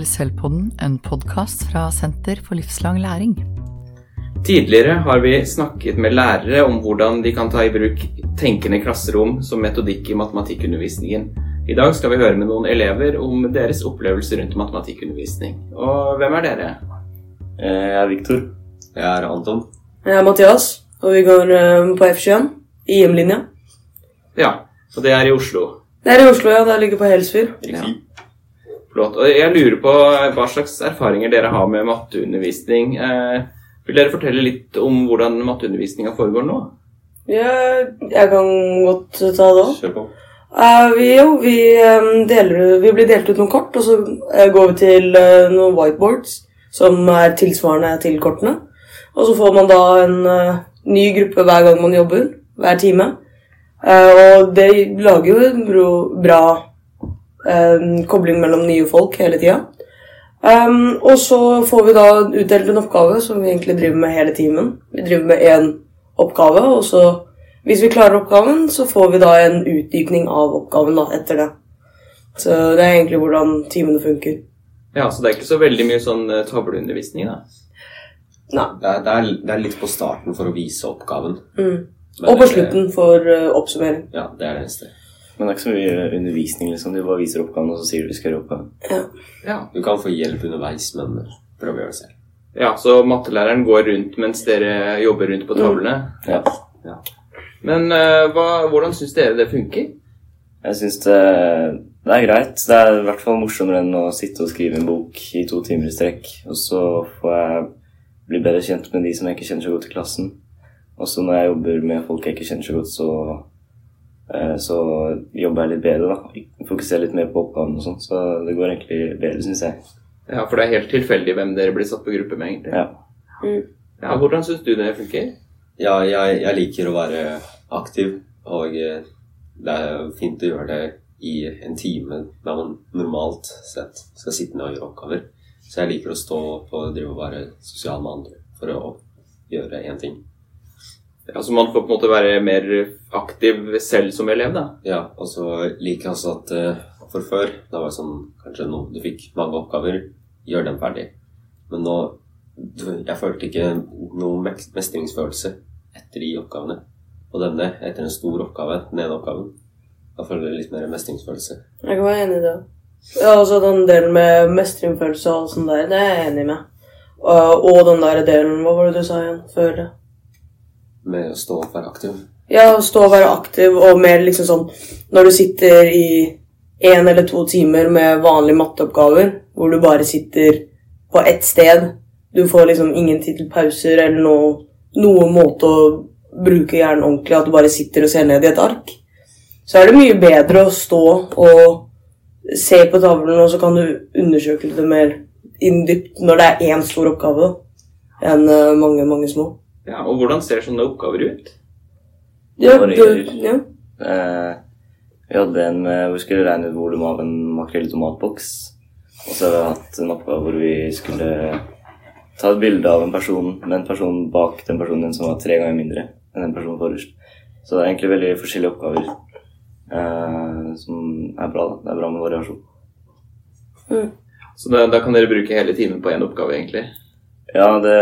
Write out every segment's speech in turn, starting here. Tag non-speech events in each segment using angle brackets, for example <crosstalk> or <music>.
til Selvpodden, en podkast fra Senter for livslang læring. Tidligere har vi snakket med lærere om hvordan de kan ta i bruk tenkende klasserom som metodikk i matematikkundervisningen. I dag skal vi høre med noen elever om deres opplevelser rundt matematikkundervisning. Og hvem er dere? Jeg er Viktor. Jeg er Anton. Jeg er Mathias, og vi går eh, på F21 i IM-linja. Ja, og det er i Oslo. Det er i Oslo, ja. Det ligger på Helsfyr. Ja. Flott. Og jeg lurer på eh, hva slags erfaringer dere har med matteundervisning. Eh, vil dere fortelle litt om hvordan matteundervisninga foregår nå? Ja, jeg kan godt ta det òg. Kjør på. vi, jo, vi, um, deler, vi blir delt ut noen kort, og så uh, går vi til uh, noen whiteboards som er tilsvarende til kortene. Og så får man da en eh, ny gruppe hver gang man jobber, hver time. Eh, og det lager jo en bra eh, kobling mellom nye folk hele tida. Um, og så får vi da utdelt en oppgave som vi egentlig driver med hele timen. Vi driver med én oppgave, og så hvis vi klarer oppgaven, så får vi da en utdypning av oppgaven da, etter det. Så det er egentlig hvordan timene funker. Ja, Så det er ikke så veldig mye sånn eh, tavleundervisning, da? Nei. Det er, det, er, det er litt på starten for å vise oppgaven. Mm. Og på slutten for uh, oppsummering. Ja, det er det eneste. Men det er ikke så mye undervisning, liksom. De bare viser oppgaven, og så sier du vi skal gjøre oppgaven. Ja. Ja. Du kan få hjelp underveis, men prøv å gjøre det selv. ja, Så mattelæreren går rundt mens dere jobber rundt på tavlene? Ja. Men eh, hva, hvordan syns dere det funker? Jeg syns det, det er greit. Det er i hvert fall morsommere enn å sitte og skrive en bok i to timer i strekk. Og så får jeg bli bedre kjent med de som jeg ikke kjenner så godt i klassen. Og så når jeg jobber med folk jeg ikke kjenner så godt, så, så jobber jeg litt bedre, da. Fokuserer litt mer på oppgaven og sånn. Så det går egentlig bedre, syns jeg. Ja, For det er helt tilfeldig hvem dere blir satt på gruppe med, egentlig. Ja. Ja, Hvordan syns du det funker? Ja, jeg, jeg liker å være aktiv, og eh, det er fint å gjøre det i en time der man normalt sett skal sitte ned og gjøre oppgaver. Så jeg liker å stå opp og drive og være sosial med andre for å gjøre én ting. Ja, Så man får på en måte være mer aktiv selv som elev, da? Ja, og så liker jeg også at uh, for før, da var det sånn kanskje nå du fikk mange oppgaver, gjør dem ferdig. Men nå du- Jeg følte ikke noen mestringsfølelse etter de oppgavene. Og denne, etter en stor oppgave, den ene oppgaven, da føler jeg litt mer mestringsfølelse. Jeg kan være enig i det. Ja, altså Den delen med mestringsfølelse og sånn der, det er jeg enig med. Og, og den der delen Hva var det du sa igjen før det? Med å stå og være aktiv. Ja, stå og være aktiv, og mer liksom sånn Når du sitter i én eller to timer med vanlige matteoppgaver, hvor du bare sitter på ett sted Du får liksom ingen tid til pauser eller noe, noen måte å bruke hjernen ordentlig, at du bare sitter og ser ned i et ark. Så er det mye bedre å stå og se på tavlen, og så kan du undersøke det mer inndypt når det er én stor oppgave, enn eh, mange, mange små. Ja, Og hvordan ser sånne oppgaver ut? Ja, det, ja. Eh, vi hadde en med hvor vi skulle regne ut volum av en makrell i tomatboks. Og så har vi hatt en oppgave hvor vi skulle ta et bilde av en person med en person bak den personen som var tre ganger mindre enn den personen forrest. Så det er egentlig veldig forskjellige oppgaver eh, som er bra. da. Det er bra med variasjon. Så da, da kan dere bruke hele timen på én oppgave, egentlig? Ja, det,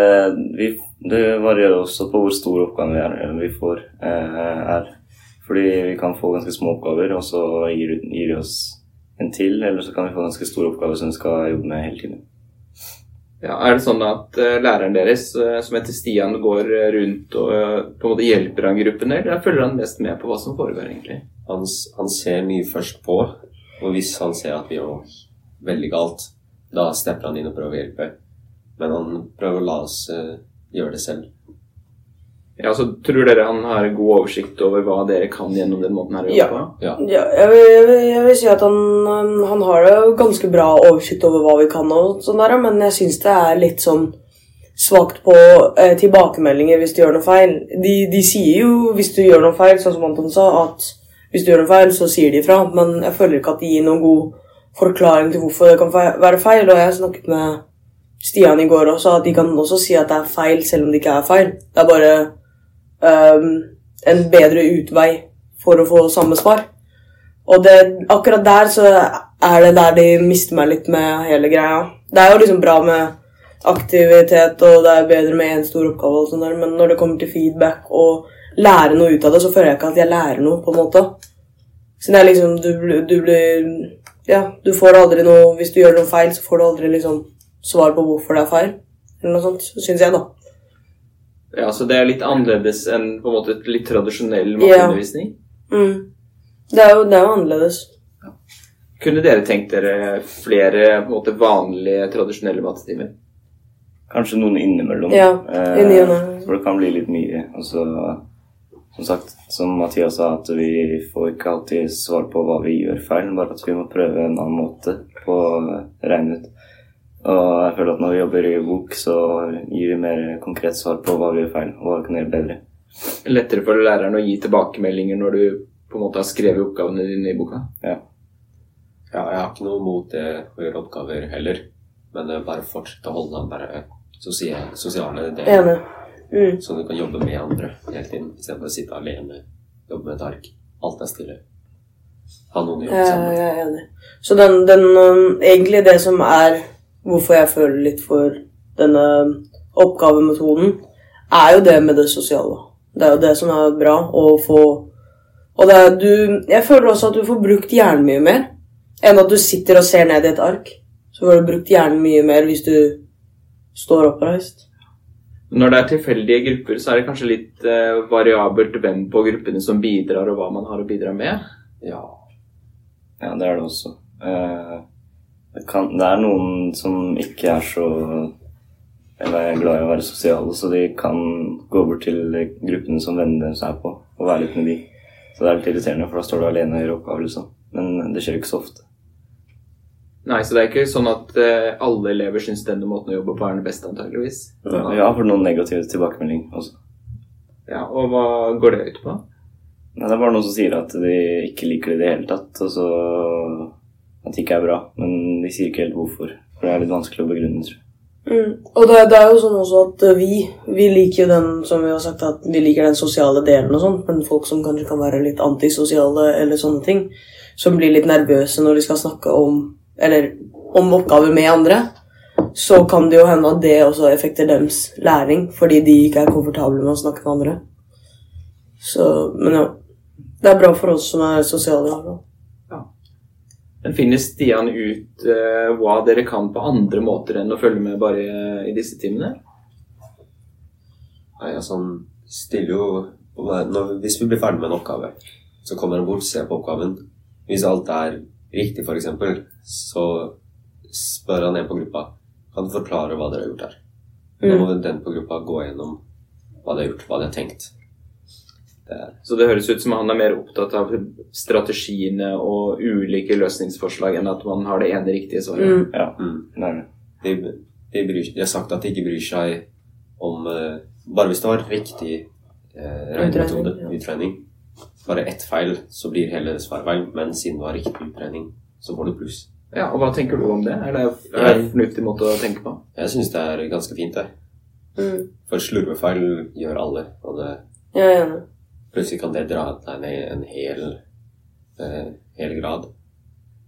vi, det varierer også på hvor stor oppgave vi, er, vi får. Eh, er. Fordi vi kan få ganske små oppgaver, og så gir, gir de oss en til, eller så kan vi få ganske store oppgaver som vi skal jobbe med hele tiden. Ja, Er det sånn at uh, læreren deres, uh, som heter Stian, går rundt og uh, på en måte hjelper han gruppene, eller følger han mest med på hva som foregår, egentlig? Han, han ser mye først på, og hvis han ser at vi gjør noe veldig galt, da stepper han inn og prøver å hjelpe. Men han prøver å la oss eh, gjøre det selv. Ja, så Tror dere han har god oversikt over hva dere kan gjennom den måten her å Ja. jobbe på? Ja. Ja, jeg vil, jeg, vil, jeg vil si at han, han- har det jo ganske bra oversikt over hva vi kan, og sånn der, men jeg syns det er litt sånn svakt på eh, tilbakemeldinger hvis du gjør noe feil. De, de sier jo hvis du gjør noe feil, sånn som Anton sa, at hvis du gjør noe feil, så sier de ifra, men jeg føler ikke at de gir noen god forklaring til hvorfor det kan være feil, og jeg har snakket med Stian i går også, at de kan også si at det er feil selv om det ikke er feil. Det er bare um, en bedre utvei for å få samme svar. Og det, akkurat der så er det der de mister meg litt med hele greia. Det er jo liksom bra med aktivitet, og det er bedre med én stor oppgave, og sånn der, men når det kommer til feedback og lære noe ut av det, så føler jeg ikke at jeg lærer noe, på en måte. Så det er liksom Du, du blir Ja, du får aldri noe Hvis du gjør noe feil, så får du aldri liksom svar på hvorfor det er feil. Eller noe sånt, syns jeg, da. Ja, Så det er litt annerledes enn på en måte et litt tradisjonell Ja. Mm. Det, er jo, det er jo annerledes. Kunne dere tenkt dere flere på en måte vanlige, tradisjonelle mattetimer? Kanskje noen innimellom. Ja, eh, i ny og ne. For det kan bli litt mye. Altså, som sagt, som Mathias sa, at vi får ikke alltid svar på hva vi gjør feil, bare at vi må prøve en annen måte på å regne ut. Og jeg føler at når vi jobber i bok, så gir vi mer konkret svar på hva vi gjør feil, og hva vi kan gjøre bedre. Lettere for læreren å gi tilbakemeldinger når du på en måte har skrevet oppgavene dine i boka? Ja. Ja, jeg har ikke noe mot det å gjøre oppgaver heller. Men eh, bare fortsette å holde den bare sosiale, sosiale delen. Mm. Så du kan jobbe med andre hele tiden, istedenfor å sitte alene, jobbe med et ark. Alt er stille. Ha noen å jobbe sammen med. jeg er enig. Så den, den um, Egentlig det som er hvorfor jeg føler litt for denne oppgavemetoden, er jo det med det sosiale. Det er jo det som er bra å få Og det er du Jeg føler også at du får brukt hjernen mye mer enn at du sitter og ser ned i et ark. Så får du brukt hjernen mye mer hvis du står oppreist. Når det er tilfeldige grupper, så er det kanskje litt eh, variabelt hvem på gruppene som bidrar, og hva man har å bidra med. Ja. Ja, det er det også. Eh, kan, det er noen som ikke er så eller er glad i å være sosiale, så de kan gå bort til gruppene som vennene deres er på, og være litt med de. Så det er litt irriterende, for da står du alene og gjør oppgaver, liksom. Men det skjer ikke så ofte. Nei, så det er ikke sånn at eh, alle elever syns denne måten å jobbe på er den beste, antageligvis. Ja, for noen negative tilbakemeldinger også. Ja, Og hva går det ut på? Nei, det er bare noen som sier at de ikke liker det i det hele tatt, og så at det ikke er bra. Men de sier ikke helt hvorfor. For det er litt vanskelig å begrunne, tror jeg. Mm. Og det, det er jo sånn også at eh, vi, vi liker jo den som vi har sagt at vi liker den sosiale delen og sånn, men folk som kanskje kan være litt antisosiale eller sånne ting, som blir litt nervøse når de skal snakke om eller om oppgaver med andre, så kan det jo hende at det også effekter deres læring, fordi de ikke er komfortable med å snakke med andre. Så, men ja. Det er bra for oss som er sosiale. i hvert. Men Finner Stian ut uh, hva dere kan på andre måter enn å følge med bare i disse timene? Nei, altså, han stiller jo når, Hvis vi blir ferdig med en oppgave, så kommer han bort, ser på oppgaven. Hvis alt er riktig, f.eks., så spør han en på gruppa Kan du forklare hva dere har gjort her. Nå må den på gruppa gå gjennom hva de har gjort, hva de har tenkt. Det Så det høres ut som han er mer opptatt av strategiene og ulike løsningsforslag enn at man har det ene riktige svaret. Mm. Ja, mm. det det. de, de, bryr, de har sagt at de ikke bryr seg om uh, Bare hvis det var riktig uh, regnemetode, Utregning, ja. bare ett feil, så blir hele svaret feil. Men siden det var riktig utregning, så får du pluss. Ja, og Hva tenker du om det? Er det er det en fornuftig måte å tenke på? Jeg syns det er ganske fint, det. Mm. For slurvefeil gjør alle, og det, ja, ja. Plutselig kan det dra deg ned en hel, eh, hel grad.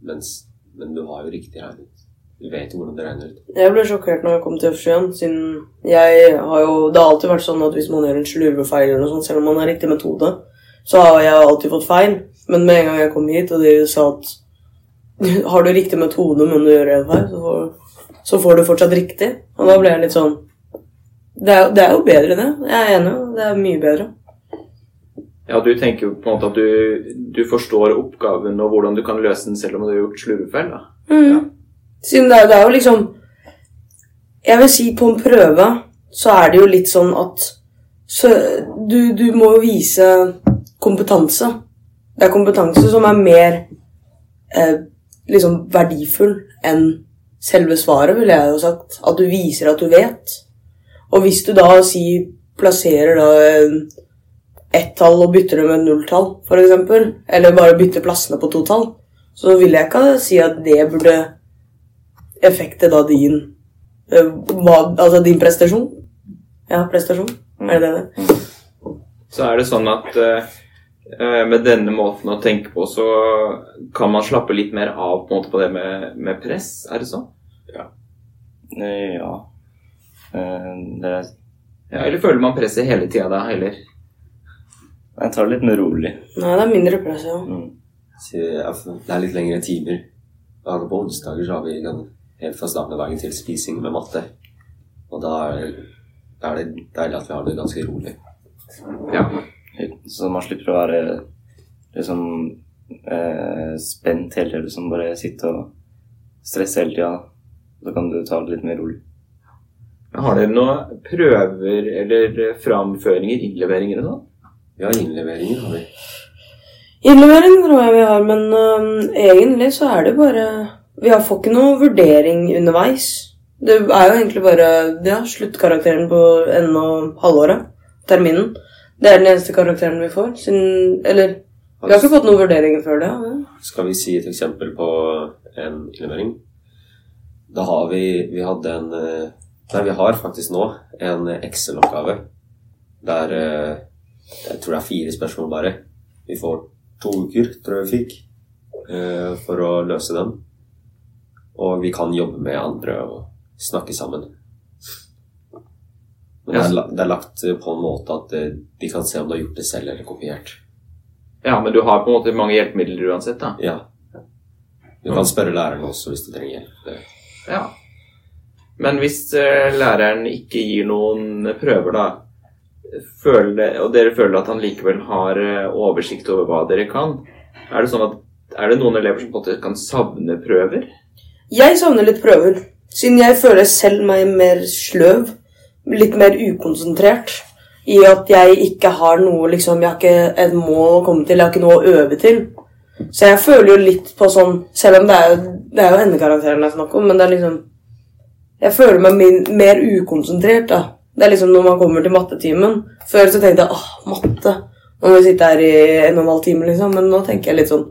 Mens, men du har jo riktig regnet. Du vet jo hvordan det regner ut. Jeg ble sjokkert når jeg kom til F7 siden jeg har jo Det har alltid vært sånn at hvis man gjør en slurvefeil, eller noe sånt, selv om man har riktig metode, så har jeg alltid fått feil. Men med en gang jeg kom hit, og de sa at <laughs> har du riktig metode, men du gjør en feil, så får, så får du fortsatt riktig. Og da ble jeg litt sånn Det er, det er jo bedre, det. Jeg er enig. Det er mye bedre. Ja, Du tenker jo på en måte at du, du forstår oppgaven og hvordan du kan løse den selv om du har gjort slurvefeil? da. Mm. Siden det, det er jo liksom Jeg vil si på en prøve så er det jo litt sånn at så, du, du må jo vise kompetanse. Det er kompetanse som er mer eh, liksom verdifull enn selve svaret, ville jeg jo sagt. At du viser at du vet. Og hvis du da si plasserer da eh, ett tall og bytter det med nulltall, f.eks., eller bare bytter plassene på to tall, så vil jeg ikke si at det burde effekte da din eh, hva, Altså din prestasjon. Ja, prestasjon. Er det det? Så er det sånn at eh, eh, med denne måten å tenke på, så kan man slappe litt mer av på, en måte, på det med, med press? Er det sånn? Ja. Ja. Eh, Det er, Ja, eller føler man presset hele tida da, heller? Jeg tar det litt mer rolig. Nei, det er mindre press, ja. Mm. Så Det er litt lengre timer. På onsdager så har vi helt fra starten av dagen til spising med matte. Og da er, det deilig at vi har det ganske rolig. Ja. Så man slipper å være liksom eh, spent hele tiden. Liksom bare sitte og stresse hele tida. Så kan du ta det litt mer rolig. Har dere noen prøver eller framføringer, innleveringer og sånn? Ja, innleveringer har vi. Innlevering tror jeg vi har, men uh, egentlig så er det bare Vi har får ikke noe vurdering underveis. Det er jo egentlig bare ja, sluttkarakteren på enden av halvåret. Terminen. Det er den eneste karakteren vi får. Siden, eller Vi har ikke fått noen vurderinger før det. Ja. Skal vi si et eksempel på en innlevering? Da har vi Vi hadde en eh, Nei, vi har faktisk nå en Excel-oppgave der eh, Jeg tror det er fire spørsmål bare. Vi får to uker, tror jeg vi fikk, eh, for å løse dem. Og vi kan jobbe med andre og snakke sammen. Men det er, la- det er lagt på en måte at eh, de kan se om du har gjort det selv eller kopiert. Ja, men du har på en måte mange hjelpemidler uansett, da. Ja. Du kan spørre læreren også hvis du trenger hjelp. Ja. Men hvis eh, læreren ikke gir noen prøver, da, føler og dere føler at han likevel har eh, oversikt over hva dere kan, er det sånn at er det noen elever som på en måte kan savne prøver? Jeg savner litt prøver. Siden jeg føler selv meg mer sløv. Litt mer ukonsentrert. I at jeg ikke har noe liksom, Jeg har ikke et mål å komme til. Jeg har ikke noe å øve til. Så jeg føler jo litt på sånn Selv om det er, det er jo endekarakteren jeg snakker om, men det er liksom Jeg føler meg min, mer ukonsentrert, da. Det er liksom når man kommer til mattetimen. Før så tenkte jeg åh, matte. Nå må vi sitte her i en og en halv time, liksom. Men nå tenker jeg litt sånn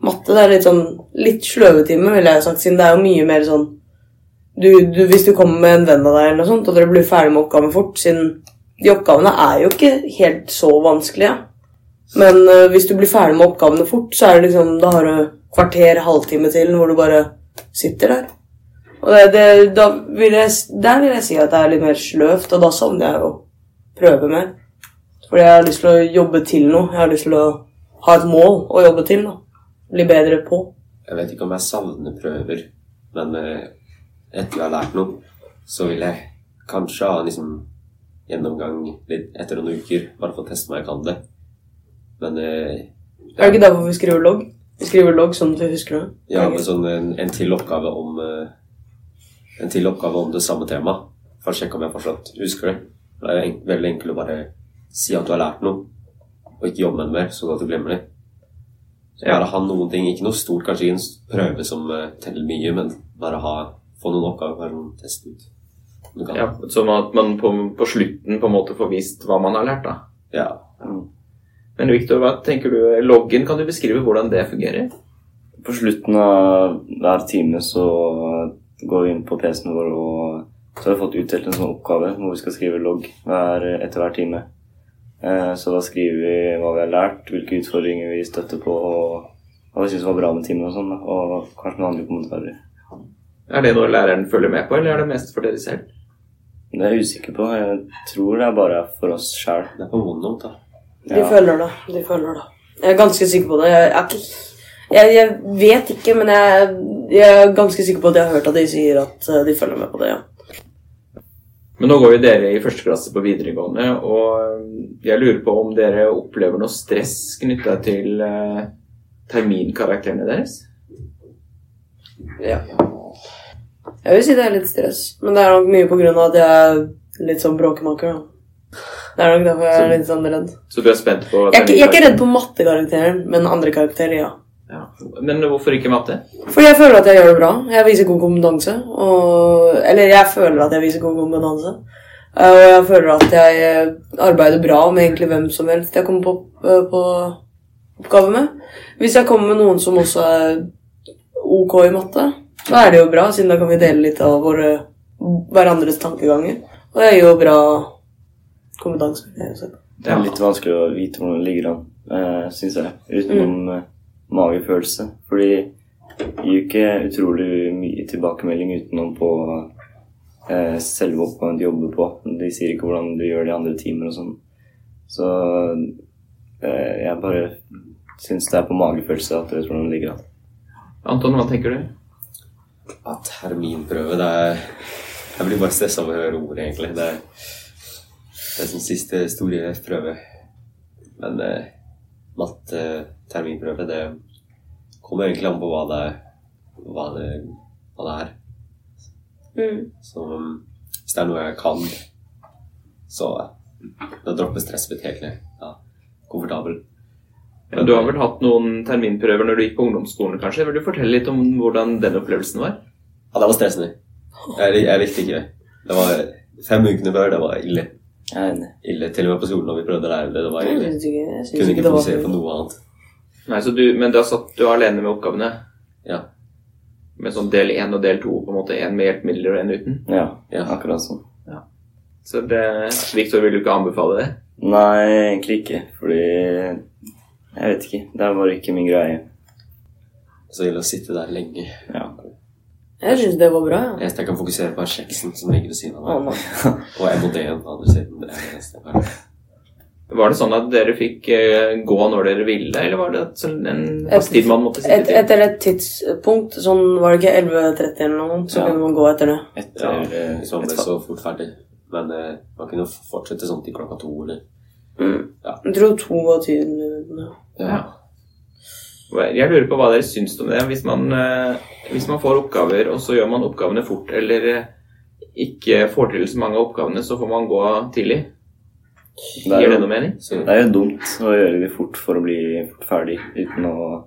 Matte det er litt sånn litt sløve time, ville jeg sagt, siden det er jo mye mer sånn du, du, Hvis du kommer med en venn av deg, eller noe sånt, og dere blir ferdig med oppgaven fort Siden de oppgavene er jo ikke helt så vanskelige. Men uh, hvis du blir ferdig med oppgavene fort, så er det liksom Da har du kvarter, halvtime til hvor du bare sitter der. Og det, det, da vil jeg, der vil jeg si at det er litt mer sløvt, og da savner jeg å prøve mer. Fordi jeg har lyst til å jobbe til noe. Jeg har lyst til å ha et mål å jobbe til. da. Bli bedre på. Jeg vet ikke om jeg savner prøver, men eh, etter jeg har lært noe, så vil jeg kanskje ha en liksom, gjennomgang litt etter noen uker, bare for å teste om jeg kan det. Men eh, Er det ikke derfor vi skriver logg? Vi skriver logg sånn at vi husker det. ja, med sånn en, en til oppgave om eh, En til oppgave om det samme temaet, for å sjekke om jeg fortsatt husker det. Det er en, veldig enkelt å bare si at du har lært noe, og ikke jobbe med det mer, sånn at du glemmer det. Så Ja. bare ha noen ting, ikke noe stort, kanskje ikke en prøve som eh, teller mye, men bare ha, få noen oppgaver, bare noen teste ut. Ja, sånn at man på, på slutten på en måte får vist hva man har lært, da. Ja. Men Victor, hva tenker du? Loggen, kan du beskrive hvordan det fungerer? På slutten av hver time så går vi inn på PC-en vår og så har vi fått utdelt en sånn oppgave hvor vi skal skrive logg hver, etter hver time. Eh, Så da skriver vi hva vi har lært, hvilke utfordringer vi støtter på, og hva vi syns var bra med timen og sånn. Og kanskje noen andre kommentarer. Er det noe læreren følger med på, eller er det mest for dere selv? Det er jeg usikker på. Jeg tror det er bare for oss sjæl. Det er på vondt, da. De følger det. De følger det. Jeg er ganske sikker på det. Jeg, er ikke, jeg, jeg vet ikke, men jeg, jeg er ganske sikker på at jeg har hørt at de sier at eh, de følger med på det, ja. Men nå går jo dere i første klasse på videregående, og jeg lurer på om dere opplever noe stress knytta til eh, terminkarakterene deres? ja. Jeg vil si det er litt stress, men det er nok mye på grunn av at jeg er litt sånn bråkemaker. da. Det er nok derfor jeg er litt sånn redd. Så du er spent på Jeg jeg er ikke redd på mattekarakteren, men andre karakterer, ja. Ja. Men hvorfor ikke matte? Fordi jeg føler at jeg gjør det bra. Jeg viser god kompetanse. Og, eller jeg føler at jeg viser god kompetanse. Eh, Og jeg føler at jeg eh, arbeider bra med egentlig hvem som helst jeg kommer på, eh, på oppgave med. Hvis jeg kommer med noen som også er ok i matte, da er det jo bra, siden da kan vi dele litt av våre, hverandres tankeganger. Og jeg gir jo bra kompetanse. Det er litt vanskelig å vite hvordan det ligger an, syns jeg, utenom eh, magefølelse. Fordi det gir ikke utrolig mye tilbakemelding utenom på eh, selve oppgaven de jobber på. De sier ikke hvordan du gjør det i andre timer og sånn. Så eh, jeg bare syns det er på magefølelse at vet hvordan det ligger an. Anton, hva tenker du? Ja, terminprøve, det er Jeg blir bare stressa av å høre ordet, egentlig. Det er, det er som siste store prøve. Men eh, matte terminprøve, det kommer egentlig an på hva det, hva det, hva det er. Mm. Så um, hvis det er noe jeg kan, så da dropper stresset mitt helt ned. Ja, komfortabel. Men, du har vel hatt noen terminprøver når du gikk på ungdomsskolen, kanskje? Vil du fortelle litt om hvordan den opplevelsen var? Ja, det var stressende. Jeg, jeg likte ikke det. Det var fem ukene før, det var ille. Jeg er enig. Ille til og med på skolen når vi prøvde å lære det. Det var ille. Jeg ikke, jeg Kunne ikke det fokusere på noe annet. Nei, så du, Men da satt du alene med oppgavene? Ja. Med sånn del én og del to, på en måte. Én med hjelpemidler og én uten? Ja, Ja. akkurat sånn. Så det, Victor, vil du ikke anbefale det? Nei, egentlig ikke. Fordi Jeg vet ikke. Det er bare ikke min greie. Så ille å sitte der lenge. Ja. Jeg syns det var bra, ja. Eneste jeg kan fokusere på, er kjeksen som ligger ved siden av meg. <laughs> Og MOD-en på andre siden. Det er det jeg kan. Var det sånn at dere fikk eh, gå når dere ville, eller var det sånn- en fast tid man måtte Et, sitte til? etter et tidspunkt, sånn var det ikke 11.30 eller noe, så Ja. kunne man gå etter det. Etter Ja, eh, hvis man ble så fort ferdig. Men eh, man kunne fortsette sånn til klokka to eller Mm. Ja. Jeg tror to var tiden. Ja. Ja. Jeg lurer på hva dere syns om det. Hvis man, eh, hvis man får oppgaver, og så gjør man oppgavene fort, eller eh, ikke får til så mange av oppgavene, så får man gå tidlig. Det er Gir det jo- noe mening? Så Det er jo dumt å gjøre det fort for å bli ferdig uten å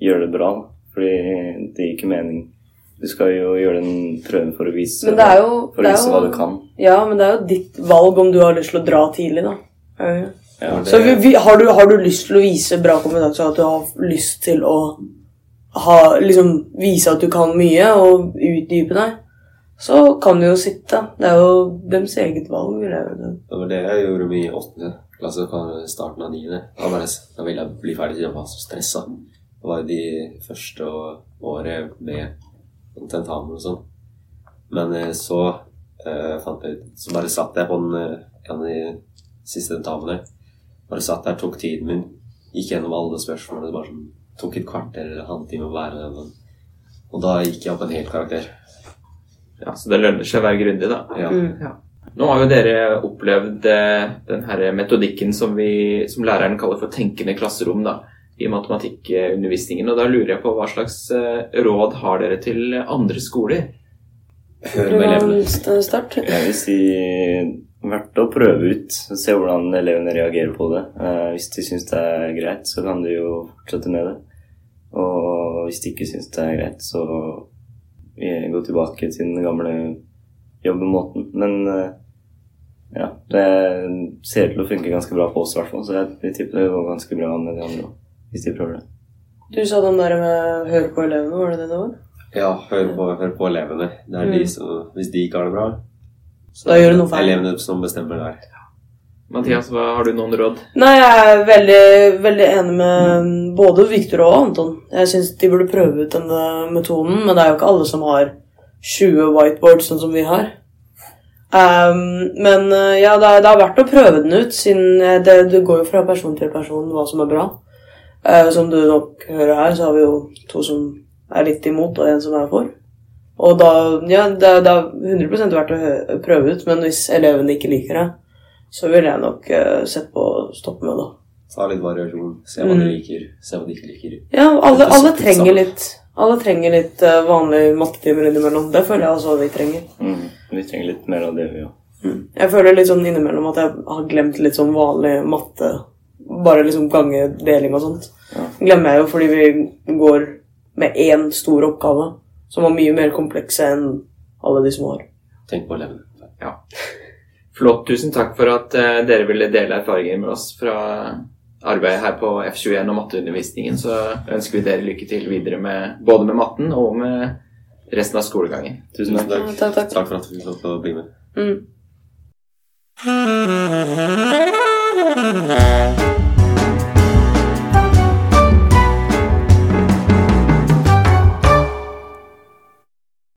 gjøre det bra. Fordi det gir ikke mening. Du skal jo gjøre den prøven for å vise, Men det er jo, for det å er vise jo hva du kan. Ja, men det er jo ditt valg om du har lyst til å dra tidlig, da. Ja, det ikke? Ja. det- Så vi, vi, har, du, har du lyst til å vise bra kompetanse, at du har lyst til å ha, liksom, vise at du kan mye og utdype deg, så kan du jo sitte. Det er jo deres eget valg. vil jeg gjøre. Det var det jeg gjorde mye i åttende klasse på starten av niende. Da, ville jeg bli ferdig, jeg var så stressa. Det var jo de første året med tentamen og sånn. Men eh, så uh, fant jeg ut Så bare satt jeg på den, eh, en av de siste tentamene. Bare satt der, tok tiden min, gikk gjennom alle spørsmålene. Det bare sånn, tok et kvarter eller en halvtime å være den. Og da gikk jeg opp en hel karakter. Ja, Så det lønner seg å være grundig, da. Ja. Mm. Nå har jo dere opplevd eh, den her metodikken som, vi, som læreren kaller for tenkende klasserom da, i matematikkundervisningen. Og da lurer jeg på hva slags eh, råd har dere til andre skoler? Hør med elevene. St- Start. Jeg vil si verdt å prøve ut. Se hvordan elevene reagerer på det. Eh, hvis de syns det er greit, så kan de jo fortsette med det. Og hvis de ikke syns det er greit, så gå tilbake til den gamle jobbemåten. Men eh, ja, det ser ut til å funke ganske bra på oss, i hvert fall. Så jeg, tipper det går ganske bra med de andre òg, hvis de prøver det. Du sa den der med høre på elevene, var det det det var? Ja, hør på, hør på elevene. Det er Mm. de som, hvis de ikke har det bra, så Da gjør du noe feil. elevene som bestemmer der. Mathias, hva, har du noen råd? Nei, jeg er veldig, veldig enig med både Victor og Anton. Jeg syns de burde prøve ut denne metoden, men det er jo ikke alle som har 20 whiteboards sånn som vi har. Um, men eh, ja, det er, det er verdt å prøve den ut, siden eh, det, det går jo fra person til person hva som er bra. Uh, som du nok hører her, så har vi jo to som er litt imot, og en som er for. Og da, ja, det, det er 100 verdt å prøve ut, men hvis elevene ikke liker det, så ville jeg nok uh, sett på å stoppe med det. Ta litt variasjon, se hva de Mm. liker, se hva de ikke liker. Ja, alle, alle trenger litt Alle trenger litt uh, vanlige mattetimer innimellom. Det føler jeg også vi trenger. Mm. Vi trenger litt mer av det, vi òg. Jeg føler litt sånn innimellom at jeg har glemt litt sånn vanlig matte. Bare liksom gange, deling og sånt. Ja. Glemmer jeg jo fordi vi går med én stor oppgave som var mye mer komplekse enn alle de små. Tenk på elevene. Flott. Tusen takk for at uh, dere ville dele erfaringer med oss fra arbeidet her på F21 og matteundervisningen. Så ønsker vi dere lykke til videre med både med matten og med resten av skolegangen. Tusen takk. Ja, takk, takk. Takk for at du fikk lov til å bli med. Mm.